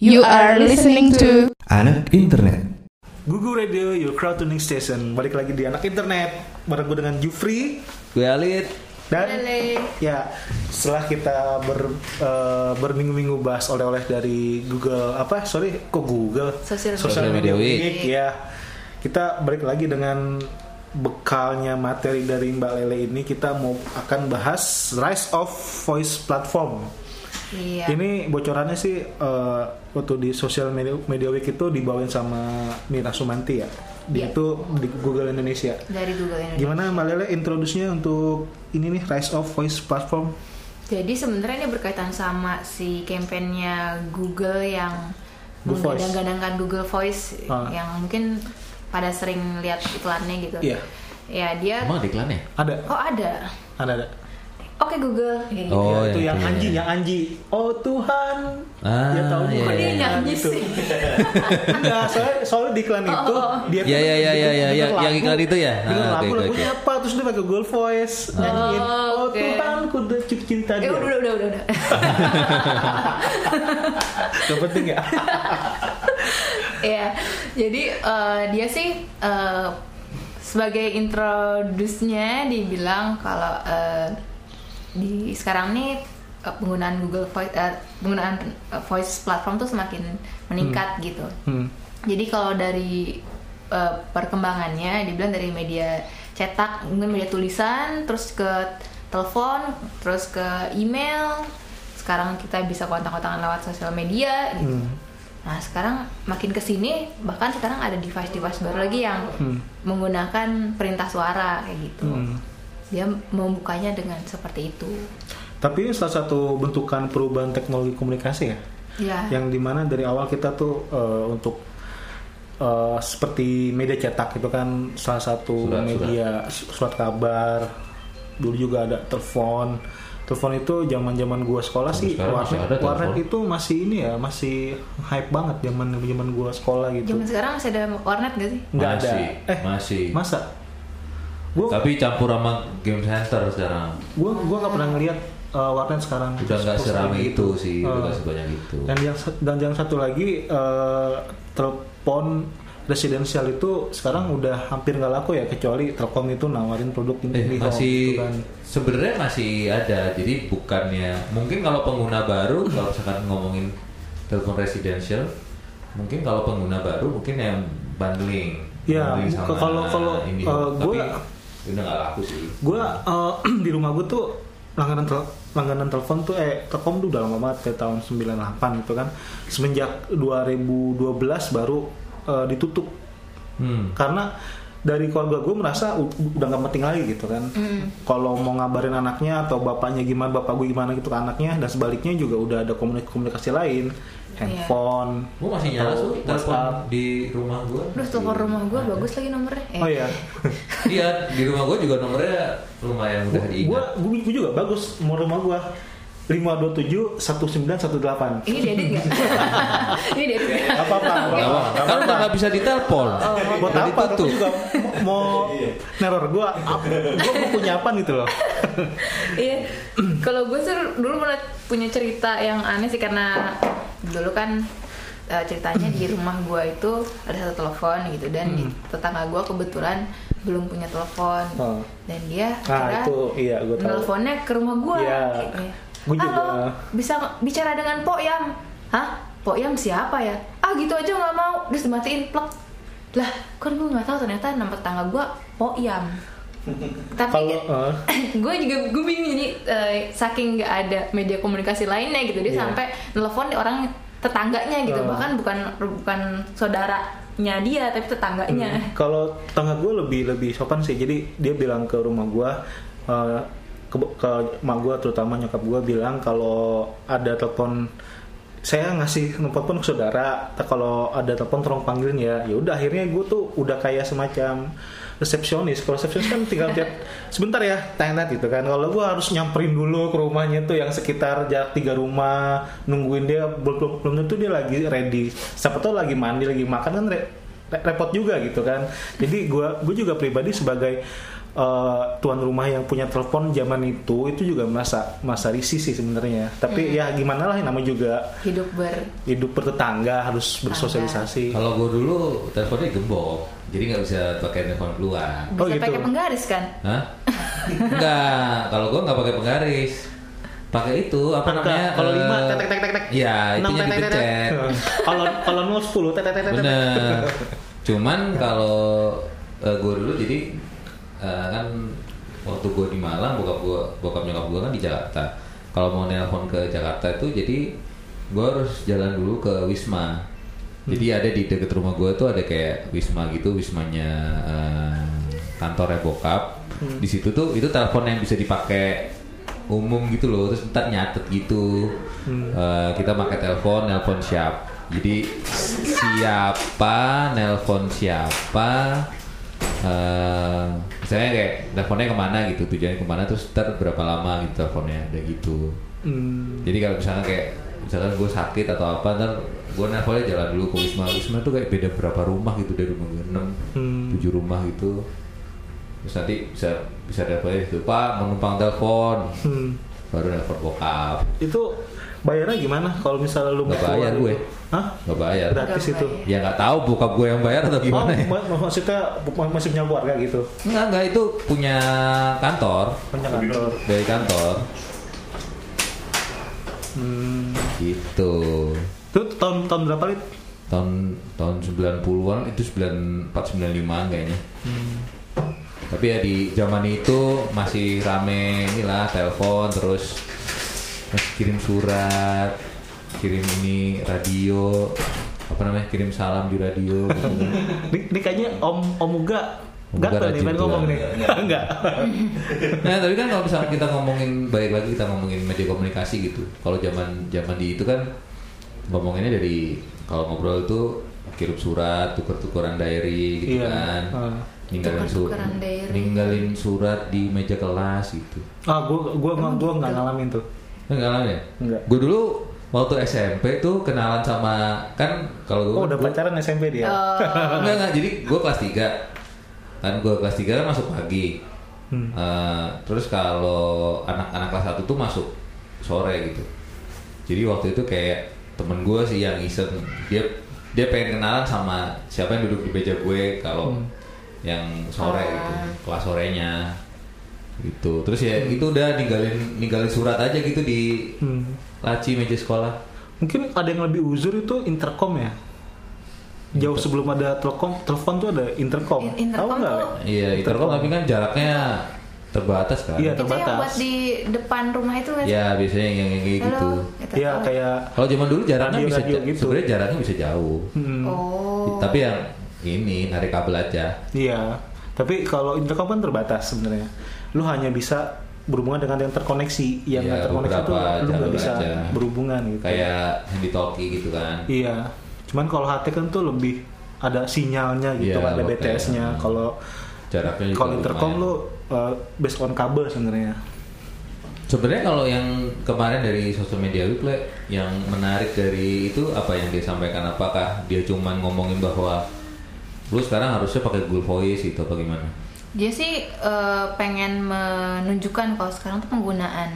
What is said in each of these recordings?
You are listening to Anak Internet. Gugu Radio, your crowd tuning station. Balik lagi di anak internet. Bareng gue dengan Jufri Gue Alit. dan Lele. ya setelah kita ber, eh, berminggu-minggu bahas oleh-oleh dari Google apa sorry kok Google Social Social Media Week. ya kita balik lagi dengan bekalnya materi dari Mbak Lele ini kita mau akan bahas rise of voice platform Iya. Ini bocorannya sih eh, waktu di social media, media week itu dibawain sama Mira Sumanti ya. Dia Iya. itu di Google Indonesia. Dari Google Indonesia. Gimana Mbak Lele introduce-nya untuk ini nih Rise of Voice Platform? Jadi sebenarnya ini berkaitan sama si kampanyenya Google yang menggadang-gadangkan Google Voice Ah. yang mungkin pada sering lihat iklannya gitu. Iya. Ya dia Emang ada iklannya? Ada, Oh ada. ada, ada. Oke Google. Kayak gitu. Oh, Ya, itu iya, yang iya, Anji, yang Anji. Oh Tuhan. Ah, ya tahu iya, bukan iya, Dia iya. nyanyi sih. Enggak, soalnya, soalnya di iklan itu dia Iya, iya, iya, iya, iya, yang- iklan itu ya? denger Ah, lagu, oke, lagunya oke. apa? Terus dia pakai Google Voice nyanyiin. Oh, Oh, oke. Tuhan, ku udah cinta Eh dia. udah udah udah udah. udah. Gak penting ya? Iya. Jadi eh, dia sih eh, sebagai introduce-nya dibilang kalau eh, di sekarang nih eh, penggunaan Google Voice eh, penggunaan eh, voice platform tuh semakin meningkat gitu. Hmm. Jadi kalau dari eh, perkembangannya dibilang dari media cetak, mungkin media tulisan, terus ke telepon, terus ke email. Sekarang kita bisa kontak-kontakan lewat sosial media gitu. Hmm. Nah, sekarang makin ke sini bahkan sekarang ada device-device baru lagi yang Hmm. menggunakan perintah suara kayak gitu. Hmm. Dia membukanya dengan seperti itu. Tapi ini salah satu bentukan perubahan teknologi komunikasi ya, Ya. yang di mana dari awal kita tuh eh, untuk eh, seperti media cetak itu kan salah satu Surat, media surat kabar, dulu juga ada telepon. Telepon itu zaman-zaman gua sekolah sih, sekarang masih warnet, ada telepon. warnet itu masih ini ya, masih hype banget zaman zaman gua sekolah gitu. Zaman sekarang masih ada warnet gak sih? Nggak ada. Masih, Eh, masih. masa? Gua Tapi campur sama game center sekarang. gua gua nggak pernah ngeliat eh, warnet sekarang. Udah nggak seramai itu sih, udah Eh. nggak sebanyak itu. Dan yang dan yang satu lagi eh, telepon residensial itu sekarang udah hampir nggak laku ya kecuali Telkom itu nawarin produk Eh, IndiHome masih gitu kan. sebenarnya masih ada. Jadi bukannya mungkin kalau pengguna baru kalau misalkan ngomongin telepon residential, mungkin kalau pengguna baru mungkin yang bundling. Bundling sama kalau- kalau, ini. Tapi gua- udah nggak laku sih. Gue di rumah gue tuh langganan tel- langganan telepon tuh eh Telkom tuh udah lama banget kayak tahun 98 gitu kan. Semenjak 2012 baru eh, ditutup Hmm. karena dari keluarga gue merasa udah nggak penting lagi gitu kan. Kalau mau ngabarin anaknya atau bapaknya gimana bapak gue gimana gitu ke anaknya dan sebaliknya juga udah ada komunikasi, komunikasi lain. Handphone Gue masih nyala tuh telepon WhatsApp. di rumah gue. Duh, telepon rumah gue bagus lagi nomornya. Eh, oh iya? Iya, di rumah gue juga nomornya lumayan mudah gue diingat. gue juga bagus mau rumah gue 527 1918 Ini diedit nggak? Ini diedit nggak? apa apa Gak apa, kan udah nggak bisa ditelepon. buat Udah apa. Aku juga mau neror gue gue mau punya apa gitu loh Iya, kalau gue sih dulu pernah punya cerita yang aneh sih karena dulu kan eh, ceritanya di rumah gue itu ada satu telepon gitu dan di tetangga gue kebetulan belum punya telepon Oh. dan dia Nah, akhirnya itu, iya, gua tahu. nelfonnya ke rumah gue. Iya. Gua juga. Halo, bisa bicara dengan Pok Yam? Hah? Pok Yam siapa ya? Ah gitu aja nggak mau, terus dimatiin plek. Lah, kan gue nggak tahu ternyata nama tetangga gue Pok Yam. Tapi Kalau, eh. gue juga gue bingung jadi eh, saking nggak ada media komunikasi lainnya gitu dia Iya. sampai nelfon di orang tetangganya gitu Oh. bahkan bukan bukan saudaranya dia tapi tetangganya Hmm, Kalau tetangga gue lebih lebih sopan sih. Jadi dia bilang ke rumah gue, eh, ke, ke mak gue terutama nyokap gue bilang kalau ada telepon saya ngasih nomor telepon ke saudara. Kalau ada telepon tolong panggilin ya. Ya udah akhirnya gue tuh udah kayak semacam resepsionis. Kalau resepsionis kan tinggal chat sebentar ya, tanya gitu kan. Kalau gue harus nyamperin dulu ke rumahnya tuh yang sekitar jarak tiga rumah, nungguin dia belum belum, tentu dia lagi ready. Siapa tahu lagi mandi, lagi makan kan re- repot juga gitu kan. Jadi gue gue juga pribadi sebagai eh, tuan rumah yang punya telepon zaman itu itu juga merasa masa risih sih sebenarnya. Tapi ya gimana lah namanya juga hidup ber hidup bertetangga harus bersosialisasi. Kalau gue dulu teleponnya gembok, jadi nggak bisa pakai telepon keluar. bisa Oh, gitu. pakai penggaris kan Hah? Enggak, kalau gue nggak pakai penggaris. Pakai itu apa Angka, namanya? kalau eh, lima, tek, tek, tek, tek, tek. Iya, tek, tek, tek, tek. dipencet. Kalau kalau 0 10 tet tet tet, tet. Bener. Cuman kalau gue dulu jadi eh, kan waktu gue di Malang, bokap gue, bokap nyokap gue kan di Jakarta. Kalau mau nelpon ke Jakarta itu jadi gue harus jalan dulu ke Wisma. Jadi ada di deket rumah gue tuh ada kayak Wisma gitu, Wismanya eh, kantornya bokap. Di situ tuh itu telepon yang bisa dipakai umum gitu loh, terus ntar nyatet gitu. Eh, kita pakai telepon, nelpon siap. Jadi siapa nelpon siapa eh misalnya kayak teleponnya ke mana gitu tujuannya ke mana terus ntar berapa lama gitu teleponnya ada gitu Hmm. jadi kalau misalnya kayak misalkan gue sakit atau apa ntar gue nelponnya jalan dulu ke wisma wisma tuh kayak beda berapa rumah gitu dari rumah gue enam Hmm. tujuh rumah gitu terus nanti bisa bisa teleponnya gitu pak mau numpang telepon Hmm. baru nelpon bokap Itu bayarnya gimana kalau misalnya lu Nggak bayar gue. itu? Hah? nggak bayar Gratis itu. ya nggak tahu bokap gue yang bayar atau Oh, gimana ya mak- maksudnya masih punya keluarga gitu. Enggak, enggak itu punya kantor Punya kantor. dari kantor Hmm. gitu. Itu tahun tahun berapa lit? Tahun tahun 90-an itu 94 95 kayaknya. Tapi ya di zaman itu masih rame inilah telepon terus terus kirim surat, kirim ini radio apa namanya kirim salam di radio gitu. Ini, ini kayaknya Om Om Uga gatel nih pengen ngomong nih. Enggak. Nah, tapi kan kalau misalnya kita ngomongin balik lagi kita ngomongin media komunikasi gitu. Kalau zaman zaman di itu kan ngomonginnya dari kalau ngobrol itu kirim surat, tuker-tukeran diary gitu Iya. kan. Ah. Ninggalin surat, ninggalin surat di meja kelas gitu. Ah, gua gua gua, gua nggak ngalamin tuh. Enggak lah ya? Enggak. Gue dulu waktu SMP tuh kenalan sama kan kalau gue Oh, udah pacaran SMP dia. enggak enggak jadi gue kelas 3 kan gue kelas 3 kan masuk pagi Hmm. Eh, terus kalau anak-anak kelas 1 tuh masuk sore gitu jadi waktu itu kayak temen gue sih yang iseng dia dia pengen kenalan sama siapa yang duduk di meja gue kalau Hmm. yang sore Oh. gitu kelas sorenya gitu terus ya itu udah ninggalin ninggalin surat aja gitu di Hmm. Laci meja sekolah Mungkin ada yang lebih uzur itu intercom ya. Jauh sebelum ada telepon, telepon tuh ada intercom. In- intercom Tahu nggak? Iya, intercom tapi kan jaraknya terbatas kan. Iya, itu yang terbatas. buat di depan rumah itu sih? Ya, biasanya yang, yang kayak gitu. Halo, gitu. Iya, Oh. kayak Kalau zaman dulu jaraknya Radio- bisa radio ja- gitu. sebenarnya jaraknya bisa jauh. hmm, Oh. Tapi yang ini narik kabel aja. iya. Tapi kalau intercom kan terbatas sebenarnya. Lu hanya bisa berhubungan dengan yang terkoneksi. Yang nggak terkoneksi itu lu nggak bisa aja. berhubungan gitu. Kayak handy talkie gitu kan. Iya. Cuman kalau HT kan tuh lebih ada sinyalnya gitu Iya, ada oke. BTS-nya. Kalau Jaraknya kalau intercom lumayan. lu uh, based on kabel sebenarnya. Sebenarnya kalau yang kemarin dari sosial media week Le, yang menarik dari itu apa yang dia sampaikan? Apakah dia cuman ngomongin bahwa lu sekarang harusnya pakai Google Voice itu apa gimana? Dia sih eh, pengen menunjukkan kalau sekarang tuh penggunaan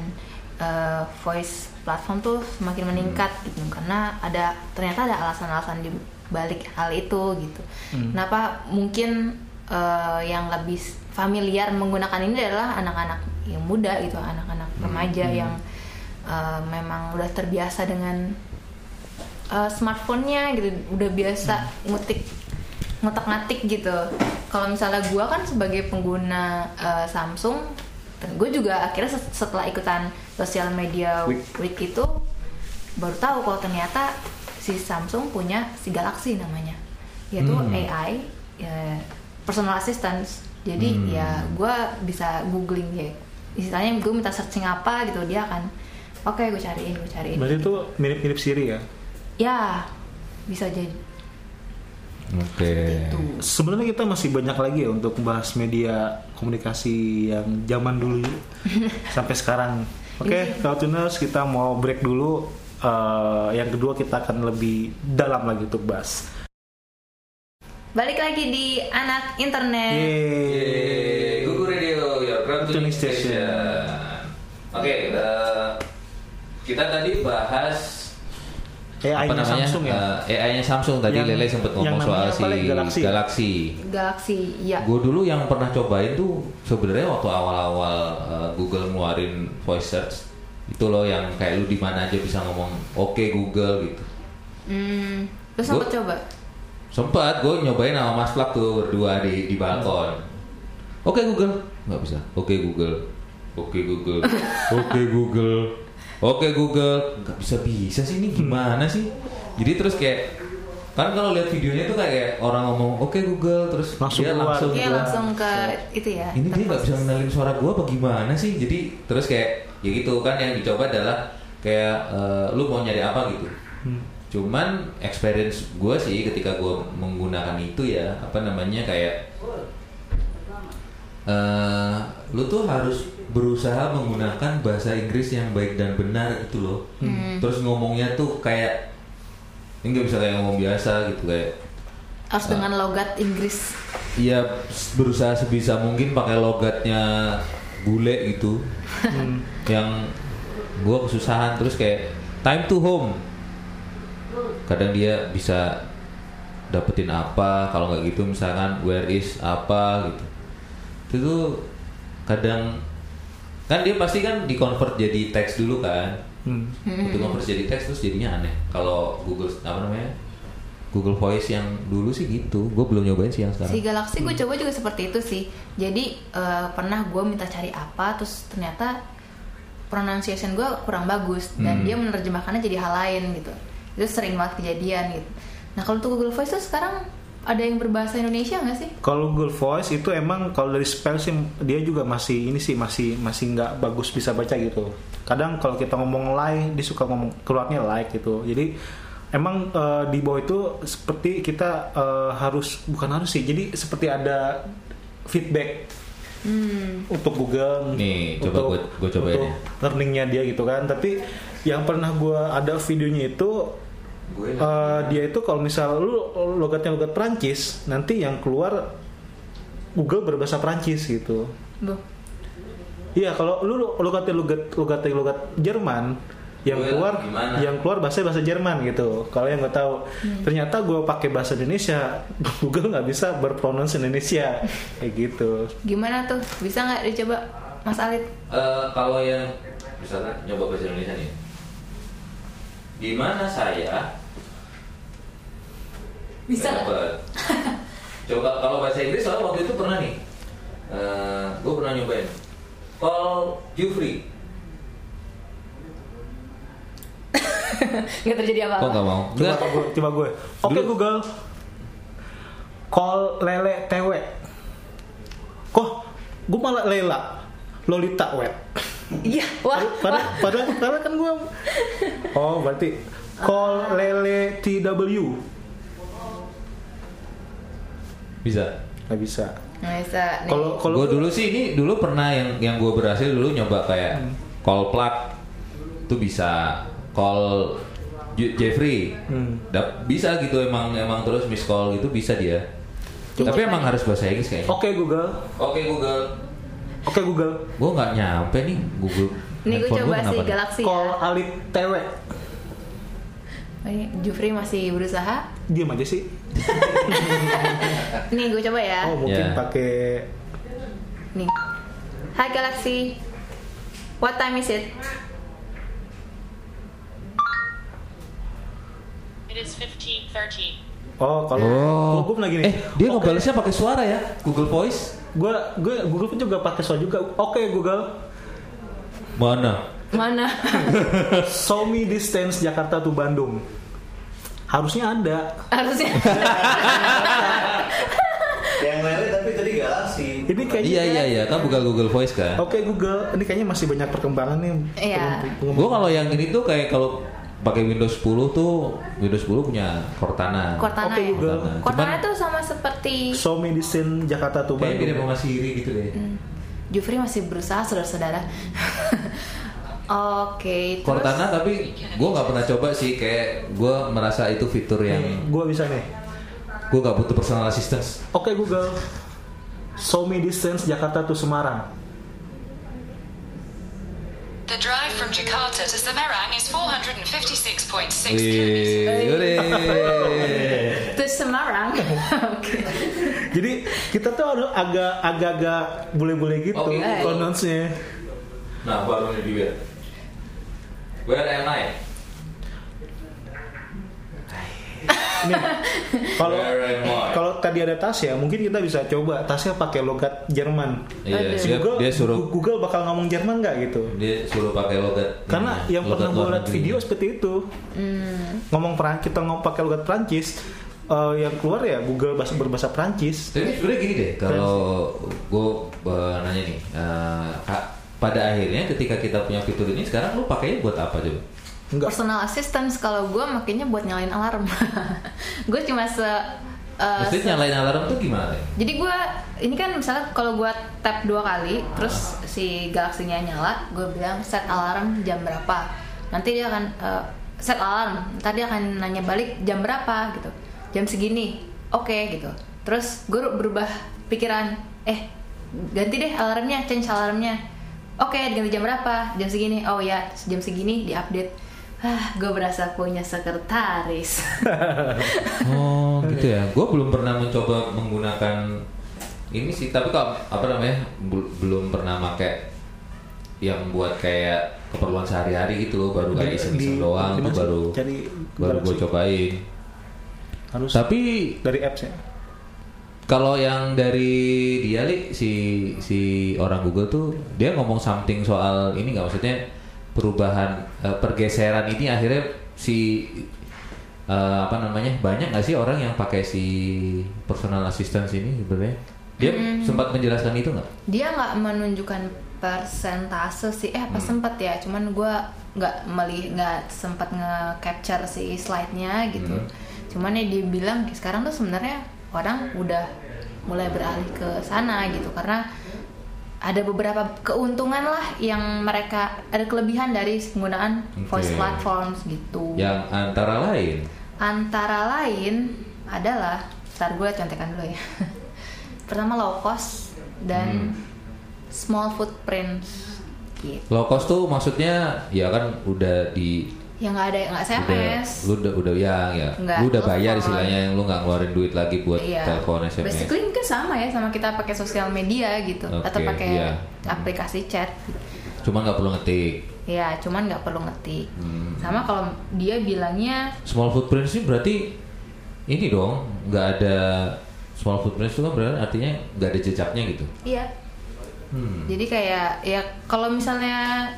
eh, voice platform tuh semakin meningkat gitu. Karena ada ternyata ada alasan-alasan di balik hal itu gitu. Kenapa mungkin eh, yang lebih familiar menggunakan ini adalah anak-anak yang muda gitu, anak-anak remaja yang eh, memang udah terbiasa dengan uh, smartphone-nya gitu. Udah biasa ngutik ngutak ngatik gitu kalau misalnya gue kan sebagai pengguna uh, Samsung gue juga akhirnya set- setelah ikutan sosial media Week. week itu baru tahu kalau ternyata si Samsung punya si Galaxy namanya yaitu Hmm. AI ya, personal assistant jadi Hmm. ya gue bisa googling ya istilahnya gue minta searching apa gitu dia akan oke gue cariin gue cariin Berarti itu mirip-mirip Siri ya. ya bisa jadi Oke. itu Sebenarnya kita masih banyak lagi ya untuk membahas media komunikasi yang zaman dulu sampai sekarang. Oke, kalau tuners kita mau break dulu. Eh, yang kedua kita akan lebih dalam lagi untuk bahas. balik lagi di anak internet Yeay. Yeay, Gugu Radio. tuning station. Oke, eh, kita tadi bahas AI-nya apa namanya? Samsung ya. Eh, AI-nya Samsung tadi Yang- Lele sempat ngomong soal si? Galaxy. Galaxy. Galaxy, iya. Gue dulu yang pernah cobain tuh sebenarnya waktu awal-awal eh, Google ngeluarin voice search itu loh yang kayak lu di mana aja bisa ngomong oke Google gitu. Hmm, Gua- sempat coba. Sempat gue nyobain sama Mas Plak tuh berdua di di balkon. Oke Google, nggak bisa. Oke Google, oke Google, oke Google, oke Google, nggak bisa bisa sih ini gimana sih? Jadi terus kayak kan kalau lihat videonya tuh kayak orang ngomong oke Google terus Langsung dia keluar. langsung bilang, langsung ke itu ya. ini dia nggak bisa ngenalin suara gue apa gimana sih jadi terus kayak ya gitu kan yang dicoba adalah kayak eh, lu mau nyari apa gitu Hmm. cuman experience gue sih ketika gue menggunakan itu ya apa namanya kayak eh lu tuh harus berusaha menggunakan bahasa Inggris yang baik dan benar gitu loh. Terus ngomongnya tuh kayak ini nggak bisa kayak ngomong biasa gitu kayak Harus dengan logat Inggris. Iya berusaha sebisa mungkin pakai logatnya bule gitu. Yang gue kesusahan terus kayak time to home. Kadang dia bisa dapetin apa kalau nggak gitu misalkan where is apa? gitu itu tuh kadang kan dia pasti kan di convert jadi teks dulu kan Hmm. untuk convert jadi teks terus jadinya aneh kalau Google apa namanya Google Voice yang dulu sih gitu gue belum nyobain sih yang Si sekarang Galaxy gue coba juga seperti itu sih. Jadi eh, pernah gue minta cari apa, terus ternyata pronunciation gue kurang bagus dan Hmm. dia menerjemahkannya jadi hal lain gitu. Itu sering banget kejadian gitu. Nah kalau untuk Google Voice tuh sekarang ada yang berbahasa Indonesia nggak sih? Kalau Google Voice itu emang kalau dari spell sih dia juga masih ini sih masih masih nggak bagus bisa baca gitu. Kadang kalau kita ngomong like dia suka ngomong keluarnya like gitu. Jadi emang eh, di bawah itu seperti kita eh, harus bukan harus sih. Jadi seperti ada feedback Hmm. untuk Google. Nih, coba gua- gua cobain untuk ya. learningnya dia gitu kan. Tapi yang pernah gua ada videonya itu gue Eh, dia itu kalau misal lu logatnya logat Prancis nanti yang keluar Google berbahasa Prancis gitu. Iya kalau lu logatnya logat logatnya logat Jerman yang Google keluar gimana? yang keluar bahasa bahasa Jerman gitu. Kalau yang nggak tahu ternyata gue pakai bahasa Indonesia. Google nggak bisa berpronunciasi Indonesia. Kayak gitu. Gimana tuh? Bisa nggak dicoba Mas Alit? Eh, kalau yang misalkan nyoba bahasa Indonesia nih di mana saya Bisa. dapat? Coba kalau bahasa Inggris soalnya waktu itu pernah nih gue pernah nyobain. Call Jufri. Nggak terjadi apa-apa. kok nggak mau? Coba Nggak. gue coba gue. Oke Dulu- Google. Call lele tewe. Kok? Gue malah Lela. Lolita wet Iya, wah, Padahal, padahal, padahal kan gue Oh berarti Call Lele TW bisa? Gak bisa. Nggak bisa. Kalau kalau gue dulu sih ini dulu pernah yang yang gue berhasil dulu nyoba kayak call plug tuh bisa. Call Jeffrey. Hmm. Dap- bisa gitu emang emang terus miss call gitu bisa dia. Coba tapi emang harus bahasa Inggris kayaknya. Oke Google. Oke Google Oke Google gue nggak nyampe nih Google Nih gue coba gua si kenapa nih? Galaxy Call ya. Alit TW Ini Jufri masih berusaha. Diam aja sih Nih gue coba ya. Oh mungkin Ya. pakai Nih. Hai Galaxy. What time is it? It is 1530. Oh kalau Oh, gue pernah gini eh dia Oke. ngebalesnya pakai suara ya Google Voice Gue gue Google pun juga pakai soal juga Oke Google mana Mana? Show me distance Jakarta to Bandung Harusnya ada Harusnya. Yang lele tapi tadi galaksi. Ini kayaknya iya iya iya kan bukan Google Voice kan Oke Google, ini kayaknya masih banyak perkembangan nih. Iya. Gue kalau yang ini tuh kayak kalau pakai Windows 10 tuh Windows 10 punya Cortana Cortana Oke, ya. Google. Cortana Cuman- tuh sama seperti Show me distance Jakarta to kayak Bandung. sama Siri gitu deh Hmm. Jufri masih berusaha saudara-saudara. Oke, terus Cortana tapi gue nggak pernah coba sih kayak gue merasa itu fitur yang gua bisa nih. gue nggak butuh personal assistance Oke Google, show me distance Jakarta to Semarang. The drive from Jakarta to Semarang is 456.6 kilometers. Terus Semarang. Oke. Jadi kita tuh ada agak agak-agak bule-bule gitu Oke. pronounce-nya. Nah, baru nih dia. Where am I? Kalau kalau tadi ada Tasya, mungkin kita bisa coba Tasya pakai logat Jerman. Iya, dia, Google, dia suruh Google bakal ngomong Jerman nggak gitu? dia suruh pakai logat. Karena ini, yang logat pernah gue lihat video seperti itu, ngomong Peran kita ngomong pakai logat Prancis, eh, yang keluar ya Google bahasa berbahasa Prancis. Tapi sebenarnya gini deh, kalau gue nanya nih, eh, Kak, pada akhirnya ketika kita punya fitur ini, sekarang lu pakainya buat apa coba? Enggak. Personal assistance kalau gue makanya buat nyalain alarm. gue cuma se uh, Maksudnya nyalain alarm tuh gimana? Jadi gue ini kan misalnya kalau gue tap dua kali, terus si galaksinya nyala, gue bilang set alarm jam berapa. Nanti dia akan uh, set alarm, tadi akan nanya balik jam berapa gitu, jam segini, oke gitu. Terus gue berubah pikiran, eh ganti deh alarmnya, change alarmnya. Oke, ganti jam berapa? Jam segini. Oh ya, jam segini diupdate. Ah, gue berasa punya sekretaris. Oh gitu ya. Gue belum pernah mencoba menggunakan ini sih. Tapi kalau apa namanya bel- belum pernah pakai yang buat kayak keperluan sehari-hari gitu loh. Baru kayak iseng-iseng di- doang di baru Cari baru gue cobain. Harus Tapi dari apps ya. kalau yang dari dia li si si orang Google tuh dia ngomong something soal ini nggak maksudnya perubahan eh, pergeseran ini akhirnya si eh, apa namanya banyak nggak sih orang yang pakai si personal assistance ini sebenarnya? Dia sempat menjelaskan itu nggak? dia nggak menunjukkan persentase sih. Eh apa sempet ya? Cuman gue nggak melih nggak sempat nge-capture si slide-nya gitu. Cuman ya dia bilang sekarang tuh sebenarnya orang udah mulai beralih ke sana gitu. Karena ada beberapa keuntungan lah yang mereka ada kelebihan dari penggunaan voice Oke. platforms gitu. Yang antara lain? Antara lain adalah ntar gue contekan dulu ya. Pertama low cost dan small footprint gitu. Low cost tuh maksudnya ya kan udah di yang nggak ada nggak udah, SMS lu udah udah ya ya Nggak, lu udah bayar istilahnya yang lu nggak ngeluarin duit lagi buat Iya. telepon SMS Basically kan sama ya sama kita pakai sosial media gitu Oke, atau pakai iya. aplikasi chat. cuma nggak perlu ngetik Ya, cuman nggak perlu ngetik. Hmm. Sama kalau dia bilangnya small footprint sih berarti ini dong nggak ada small footprint itu kan berarti artinya nggak ada jejaknya gitu iya. hmm. Jadi kayak ya kalau misalnya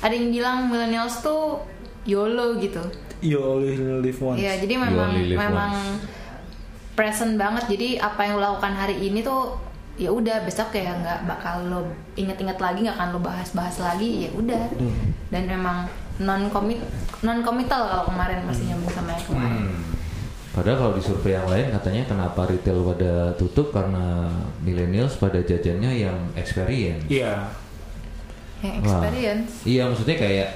ada yang bilang millennials tuh YOLO gitu. You only live once. Iya, jadi You memang only live memang once. present banget. Jadi apa yang lo lakukan hari ini tuh ya udah besok kayak nggak bakal lo inget-inget lagi nggak akan lo bahas-bahas lagi ya udah Hmm. dan memang non komit non komital kalau kemarin masih nyambung sama yang kemarin Hmm. Padahal kalau di survei yang lain katanya kenapa retail pada tutup karena millennials pada jajannya yang experience. Iya. yang Wah. experience Iya maksudnya kayak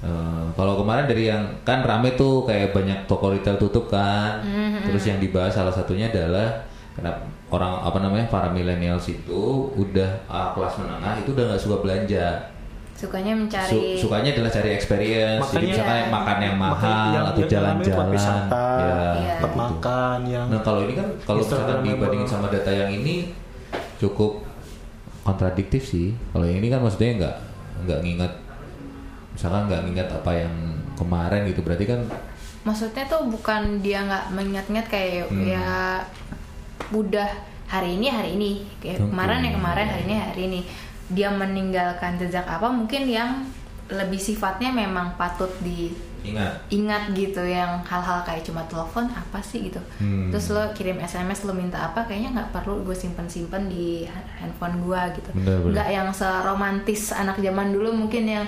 eh, kalau kemarin dari yang kan rame tuh kayak banyak toko retail tutup kan. Terus yang dibahas salah satunya adalah kenapa orang apa namanya para millennials itu udah ah, kelas menengah itu udah nggak suka belanja. sukanya Su- mencari sukanya adalah cari experience. Jadi Makanya- misalkan Iya. makan yang mahal yang- atau jalan-jalan. wisata, Ya, tempat gitu. makan yang Nah kalau ini kan kalau misalkan dibandingin sama data yang ini cukup kontradiktif sih. Kalau yang ini kan maksudnya nggak nggak nginget, misalkan nggak nginget apa yang kemarin gitu. Berarti kan maksudnya tuh bukan dia nggak mengingat-ingat kayak Hmm. ya udah hari ini hari ini kayak Oke. kemarin ya kemarin hari ini hari ini dia meninggalkan jejak apa mungkin yang lebih sifatnya memang patut diingat ingat. gitu yang hal-hal kayak cuma telepon apa sih gitu Hmm. terus lo kirim sms lo minta apa kayaknya nggak perlu gue simpen simpen di handphone gue gitu nggak yang seromantis anak zaman dulu mungkin yang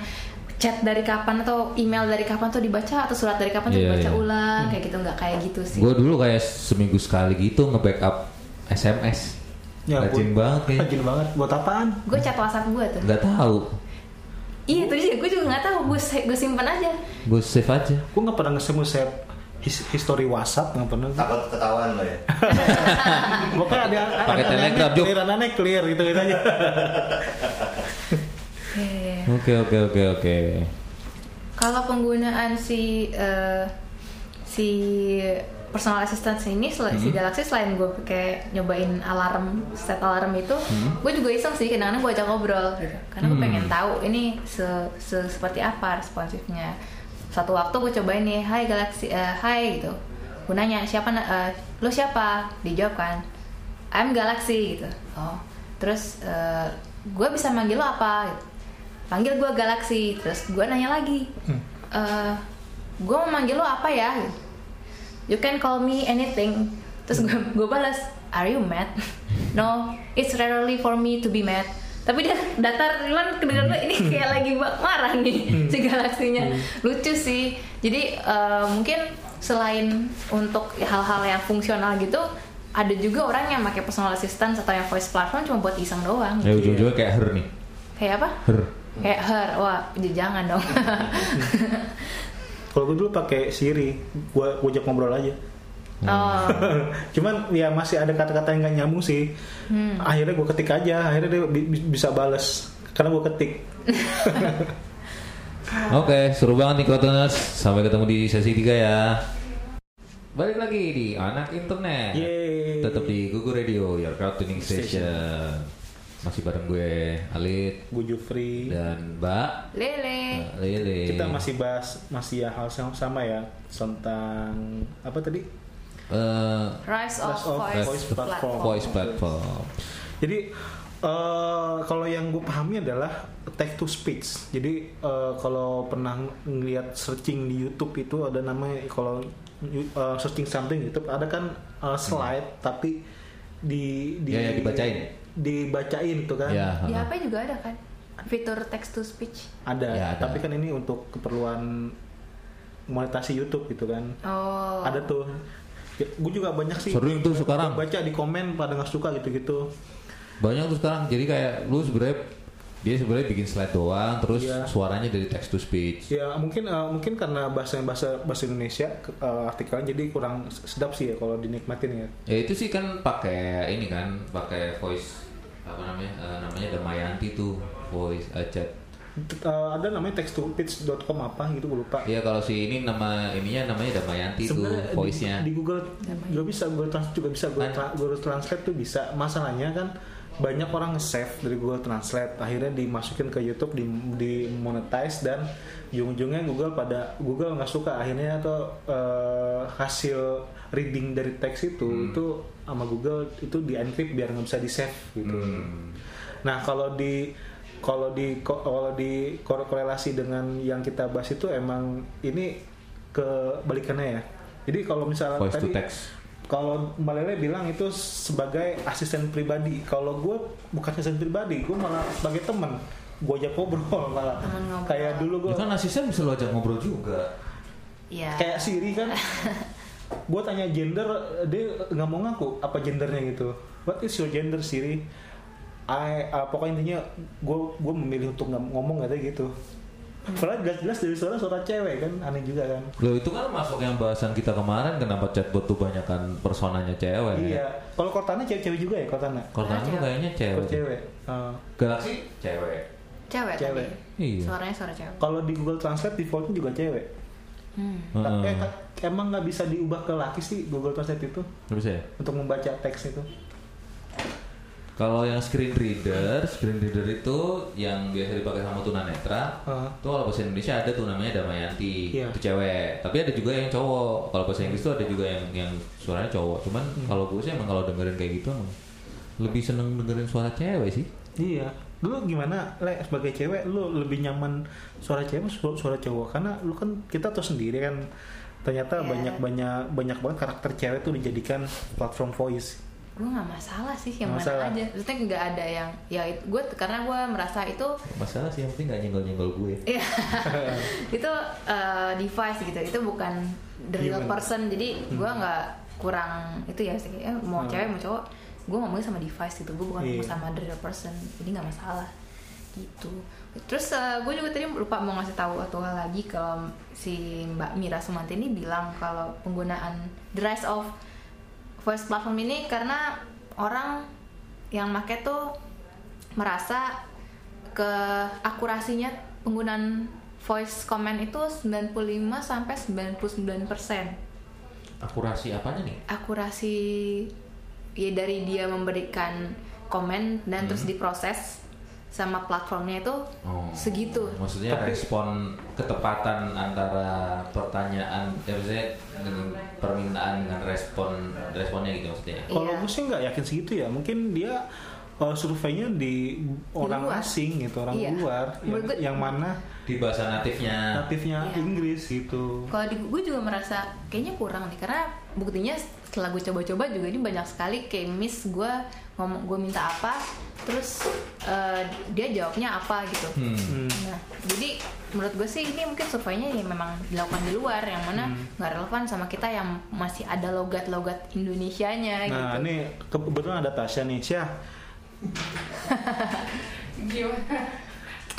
chat dari kapan atau email dari kapan tuh dibaca atau surat dari kapan tuh Iya, dibaca iya. ulang kayak gitu nggak kayak gitu sih Gue dulu kayak seminggu sekali gitu nge-backup SMS. Ya Rajin ampun. banget kayaknya. Rajin banget. Buat apaan? gue chat whatsapp gue tuh Nggak tahu. iya tuh dia gue juga nggak tahu gue gue simpen aja Gue save aja. Gue nggak pernah nge-save save his- history WhatsApp nggak pernah. Takut ketahuan lo ya. Pokoknya ada Pakai ada Telegram, Juk. clear aneh clear gitu gitu aja. Oke. Oke oke oke. Kalau penggunaan si eh, si personal assistant ini sel- si Galaxy selain gue kayak nyobain alarm set alarm itu, gue juga iseng sih kadang-kadang gue ajak ngobrol gitu. Karena gue pengen tahu ini se, se- seperti apa responsifnya. Satu waktu gue cobain nih, Hai Galaxy, Hai gitu. Gue nanya siapa, na- eh, lo siapa? Dijawab kan, I'm Galaxy gitu. Oh, terus eh, gue bisa manggil lo apa? Gitu. Panggil gue Galaxy, terus gue nanya lagi, eh gue mau manggil lo apa ya? You can call me anything. Terus gue gue balas are you mad? No it's rarely for me to be mad. Tapi dia datar cuman kedengeran gue ini kayak lagi bak- marah nih si galaksinya lucu sih. Jadi eh, mungkin selain untuk hal-hal yang fungsional gitu ada juga orang yang pakai personal assistant atau yang voice platform cuma buat iseng doang. Ya ujung-ujungnya kayak her nih. kayak apa? Her. Kayak her wah jangan dong Kalau gue dulu pakai Siri, gue ajak ngobrol aja. oh Cuman ya masih ada kata-kata yang nggak nyambung sih. Akhirnya gue ketik aja, akhirnya dia bi- bi- bisa bales karena gue ketik. Oke, seru banget nih Cloudtuners. Sampai ketemu di sesi 3 ya. Balik lagi di Anak Internet. Yeay. Tetap di Google Radio, your crowd tuning station. Masih bareng gue Alit Gue Jufri. dan Mbak lele Mbak Lele. Kita masih bahas masih ya hal yang sama ya tentang apa tadi? Eh, rise of, Rise of voice, voice platform. platform. voice platform. Jadi eh, kalau yang gue pahami adalah text to speech. Jadi eh, kalau pernah ngeliat searching di YouTube itu ada namanya kalau eh, searching something YouTube ada kan eh, slide tapi di, di Ya, ya, dibacain. Dibacain itu kan. Ya, Di. HP juga ada kan fitur text to speech. Ada, Ya, ada. tapi kan ini untuk keperluan monetasi YouTube gitu kan. Oh. Ada tuh. gue juga banyak sih. Sering tuh sekarang. Baca di komen pada nggak suka gitu-gitu. Banyak tuh sekarang. Jadi kayak lu sebenarnya dia sebenarnya bikin slide doang, terus Iya. suaranya dari text to speech. Ya mungkin eh, mungkin karena bahasa bahasa bahasa Indonesia eh, artikelnya jadi kurang sedap sih ya kalau dinikmatin ya. Ya itu sih kan pakai ini kan, pakai voice apa namanya? Eh, namanya Damayanti tuh voice eh, chat. Eh, ada namanya text to speech.com apa gitu gue lupa. Iya kalau si ini nama ininya namanya Damayanti tuh Sebenarnya di- voice-nya. di, Google juga bisa Google Translate juga bisa Google, Kan? Tra- Google Translate tuh bisa. Masalahnya kan banyak orang nge-save dari Google Translate akhirnya dimasukin ke YouTube di, di monetize dan ujung-ujungnya Google pada Google nggak suka akhirnya tuh eh, hasil reading dari teks itu Hmm. itu sama Google itu di encrypt biar nggak bisa di save gitu. Hmm. Nah kalau di kalau di kalau di kore- korelasi dengan yang kita bahas itu emang ini kebalikannya ya. Jadi kalau misalnya Voice to tadi text. Kalau Mbak Lele bilang itu sebagai asisten pribadi. Kalau gue bukan asisten pribadi, gue malah sebagai teman. Gue ajak ngobrol malah. Temen ngobrol. Kayak dulu gue Ya kan asisten bisa lo ajak ngobrol juga. Iya. kayak Siri kan. gue tanya gender, dia nggak mau ngaku apa gendernya gitu. What is your gender Siri? I, ah, pokoknya intinya gue gue memilih untuk nggak ngomong katanya gitu. Padahal jelas-jelas dari suara suara cewek kan, aneh juga kan. Lo itu kan masuk yang bahasan kita kemarin kenapa chatbot tuh banyak kan personanya cewek. Iya. Kalau Cortana cewek-cewek juga ya Cortana. Cortana tuh Cewek. kayaknya cewek. cewek. Ah. Galaxy cewek. Cewek, Cewek. tadi. Iya. Suaranya suara cewek. Kalau di Google Translate defaultnya juga cewek. Hmm. Tapi eh, emang nggak bisa diubah ke laki sih Google Translate itu Nggak bisa ya? untuk membaca teks itu. Kalau yang screen reader, screen reader itu yang biasa dipakai sama tunanetra. Heeh. Itu kalau bahasa Indonesia ada tuh namanya Damayanti, Iya. itu cewek. Tapi ada juga yang cowok. Kalau bahasa Inggris tuh ada juga yang yang suaranya cowok. Cuman Hmm. kalau gue sih emang kalau dengerin kayak gitu emang lebih seneng dengerin suara cewek sih. Iya. Lu gimana, Le, sebagai cewek lu lebih nyaman suara cewek atau suara, suara cowok? Karena lu kan kita tahu sendiri kan ternyata Iya. banyak banyak banyak banget karakter cewek tuh dijadikan platform voice. Gue nggak masalah sih yang Nggak mana masalah. aja. Maksudnya nggak ada yang ya gue karena gue merasa itu Masalah sih yang penting gak nyenggol-nyenggol gue. Iya. itu uh, device gitu. Itu bukan the real person. Jadi gue nggak kurang itu ya sih. Eh, mau Hmm. cewek mau cowok, gue ngomongnya sama device gitu. Gue bukan Iya. sama the real person. Jadi nggak masalah gitu. Terus gue juga tadi lupa mau ngasih tahu hal lagi kalau si Mbak Mira Sumanti ini bilang kalau penggunaan the rise of voice platform ini karena orang yang make tuh merasa ke akurasinya penggunaan voice comment itu 95 sampai 99 persen. Akurasi apanya nih? akurasi ya dari dia memberikan komen dan terus diproses sama platformnya itu Oh. segitu Maksudnya Tapi- respon ketepatan antara pertanyaan, ya maksudnya dengan permintaan dengan respon responnya gitu maksudnya. Kalau Iya. gue sih nggak yakin segitu ya. Mungkin dia uh, surveinya di orang luar. asing gitu, orang Iya. luar yang, gue- yang mana Di bahasa natifnya. natifnya Iya. Inggris gitu. Kalau di gue juga merasa kayaknya kurang nih karena buktinya setelah gue coba-coba juga ini banyak sekali kayak miss gue ngomong gue minta apa terus eh, dia jawabnya apa gitu. Hmm. Hmm. Nah jadi menurut gue sih ini mungkin surveinya ya memang dilakukan di luar yang mana Hmm. nggak relevan sama kita yang masih ada logat-logat Indonesianya gitu. Nah, ini kebetulan ada Tasya nih. Syah,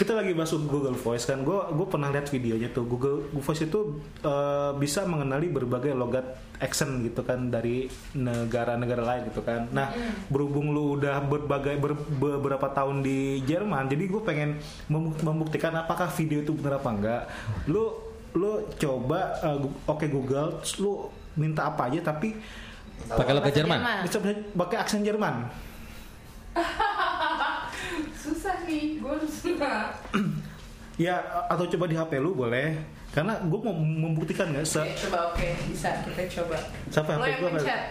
kita lagi bahas Google Voice kan. Gue gue pernah lihat videonya tuh. Google Voice itu eh, bisa mengenali berbagai logat accent gitu kan dari negara-negara lain gitu kan. Nah, berhubung lu udah berbagai ber- beberapa tahun di Jerman, jadi gue pengen mem- membuktikan apakah video itu benar apa enggak. Lu lu coba gu- oke Google, terus lu minta apa aja tapi Pakai logat Bahasa Jerman. bisa bisa pakai aksen Jerman. Harus Ya atau coba di HP lu boleh. Karena gue mau membuktikan nggak se Oke, coba oke, bisa kita coba. Siapa Lo yang gua apa? pencet.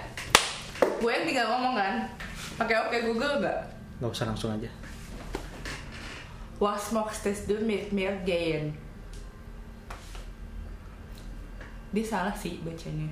Gue yang tinggal ngomong kan. Pakai oke Google nggak? nggak usah langsung aja. Was mochtest du mit mir gehen? Dia salah sih bacanya.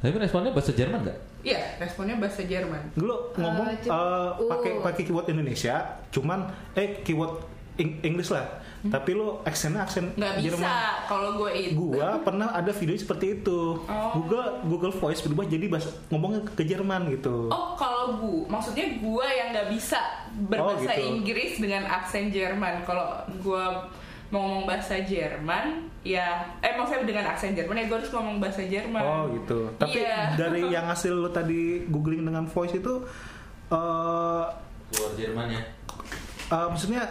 Tapi responnya bahasa Jerman nggak? Iya, responnya bahasa Jerman. Lu ngomong Eh, coba- eh, pakai uh. pakai keyword Indonesia, cuman eh keyword English lah. Tapi lu aksennya aksen Hmm? Nggak bisa Jerman. kalau gue itu. Gua pernah ada video seperti itu. Oh. Google Google Voice berubah jadi bahasa ngomongnya ke Jerman gitu. Oh, kalau gue, maksudnya gue yang nggak bisa berbahasa Oh, gitu. Inggris dengan aksen Jerman. Kalau gue mau ngomong bahasa Jerman, ya, eh maksudnya dengan aksen Jerman ya gue harus ngomong bahasa Jerman. Oh gitu. Tapi Iya. dari yang hasil lu tadi googling dengan voice itu eh Luar Jerman ya. eh, maksudnya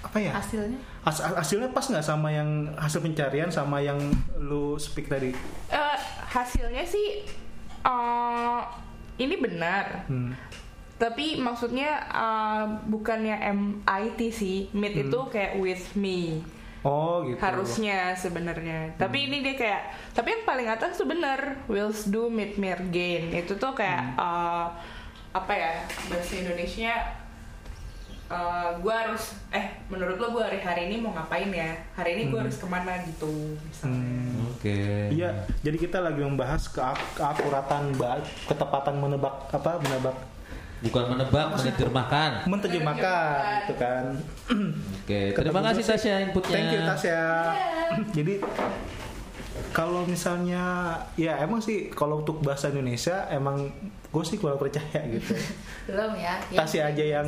apa ya? Hasilnya Has- hasilnya pas nggak sama yang hasil pencarian sama yang lu speak tadi? Eh, hasilnya sih eh, ini benar. Hmm. Tapi maksudnya eh, bukannya MIT sih, meet Hmm. itu kayak with me. Oh gitu. harusnya sebenarnya tapi ini dia kayak tapi yang paling atas tuh bener wills do meet me again itu tuh kayak uh, apa ya bahasa Indonesia uh, gue harus eh menurut lo gue hari hari ini mau ngapain ya hari ini gue harus ke mana gitu misalnya Hmm. Oke. Iya, jadi kita lagi membahas keak- keakuratan, ketepatan menebak apa menebak Bukan menebak, menerjemahkan. menerjemahkan gitu kan. Oke, Kata terima kasih sih, Tasya inputnya. Thank you Tasya. Jadi kalau misalnya ya emang sih kalau untuk bahasa Indonesia emang gue sih kurang percaya gitu. belum ya. Tasya aja yang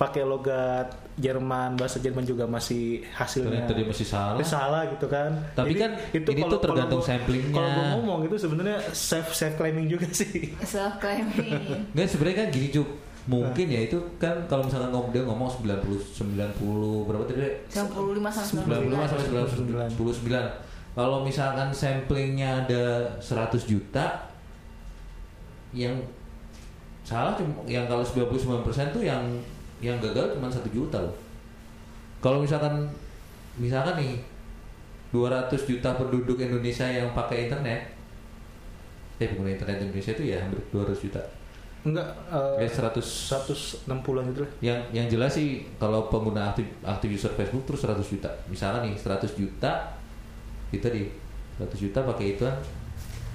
pakai logat Jerman, bahasa Jerman juga masih hasilnya. Ternyata dia masih salah. Eh, salah gitu kan. Tapi kan ini tuh tergantung gua- samplingnya. Kalau gue ngomong itu sebenarnya self self claiming juga sih. Self claiming. Nggak sebenarnya kan gini Cuk. Mungkin ya itu kan kalau misalkan ngomong dia ngomong 90 90 berapa tadi? 95 sampai 95 sampai 99. Kalau misalkan samplingnya ada 100 juta yang salah cuma yang kalau 99% tuh yang yang gagal cuma 1 juta loh. Kalau misalkan misalkan nih 200 juta penduduk Indonesia yang pakai internet eh pengguna internet Indonesia itu ya hampir 200 juta. Enggak Ya eh 100 160-an gitu lah. yang yang jelas sih kalau pengguna aktif aktif user Facebook terus 100 juta misalkan nih 100 juta kita di 100 juta pakai itu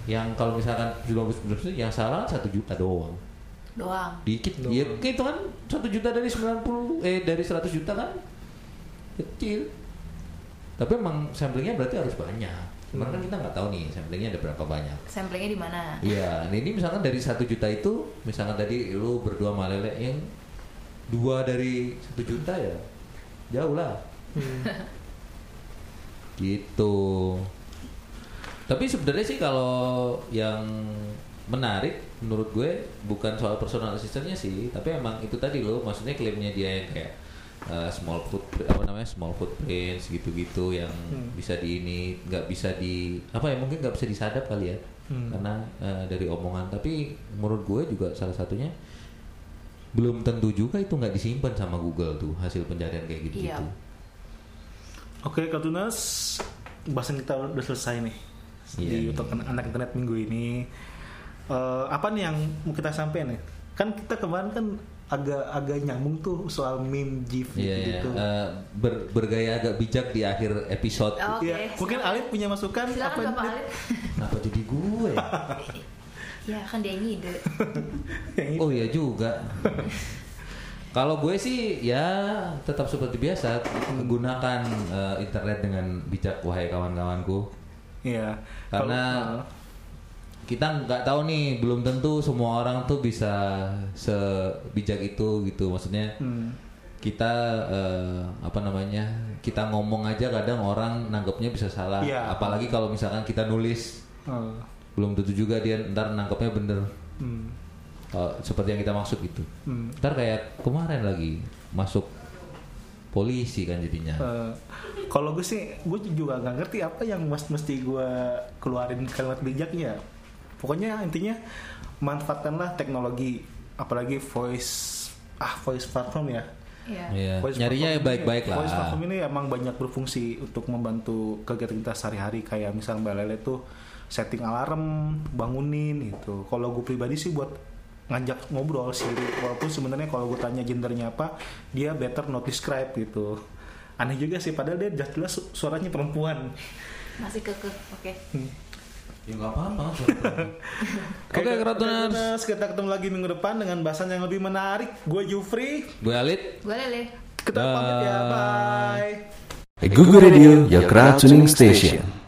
yang kalau misalkan 99% yang salah 1 juta doang doang. dikit Doang. ya itu kan 1 juta dari 90 eh dari 100 juta kan kecil tapi emang samplingnya berarti harus banyak cuman kan kita nggak tahu nih samplingnya ada berapa banyak Samplingnya di mana? Iya, nah ini misalkan dari satu juta itu, misalkan tadi lu berdua sama Lele yang dua dari satu juta ya jauh lah. gitu. Tapi sebenarnya sih kalau yang menarik menurut gue bukan soal personal assistantnya sih, tapi emang itu tadi loh, maksudnya klaimnya dia yang kayak uh, small foot apa namanya small footprints gitu-gitu yang Hmm. bisa di ini nggak bisa di apa ya mungkin nggak bisa disadap kali ya Hmm. karena uh, dari omongan tapi menurut gue juga salah satunya belum tentu juga itu nggak disimpan sama Google tuh hasil pencarian kayak gitu-gitu. Iya. Oke, Kartunas, bahasan kita udah selesai nih Iya, di. YouTube anak internet minggu ini. Eh, apa nih yang mau kita sampaikan nih? Kan kita kemarin kan agak-agak nyambung tuh soal meme GIF Iya, iya. gitu. Uh, ber- bergaya agak bijak di akhir episode. Oke, Iya, mungkin. Alif punya masukan Silakan apa nih? Alif. Kenapa jadi gue? ya kan dia ngide. Oh iya juga. Kalau gue sih ya tetap seperti biasa gunakan eh, internet dengan bijak wahai kawan-kawanku. Iya. Karena Kalau- kita nggak tahu nih belum tentu semua orang tuh bisa sebijak itu gitu maksudnya Hmm. kita eh, apa namanya kita ngomong aja kadang orang nanggepnya bisa salah Iya. apalagi kalau misalkan kita nulis eh, belum tentu juga dia ntar nangkepnya bener hmm, Oh, seperti yang kita maksud gitu hmm. ntar kayak kemarin lagi masuk polisi kan jadinya Eh, kalau gue sih, gue juga nggak ngerti apa yang mesti gue keluarin kalimat bijaknya. Pokoknya intinya manfaatkanlah teknologi, apalagi voice ah voice platform ya. Iya. Iya, Voice nyarinya baik-baik lah Voice platform ini emang banyak berfungsi untuk membantu kegiatan kita sehari-hari kayak misal Mbak Lele tuh setting alarm, bangunin gitu. Kalau gue pribadi sih buat ngajak ngobrol Siri walaupun sebenarnya kalau gue tanya gendernya apa dia better not describe gitu aneh juga sih padahal dia jelas su- suaranya perempuan Masih kekeh. Oke. Ya nggak apa-apa Oke, Kratuners. Kratuners, kita ketemu lagi minggu depan dengan bahasan yang lebih menarik. Gue Jufri, gue Alit Gue lele. kita pamit ya, bye. Google Radio, your crowd tuning station.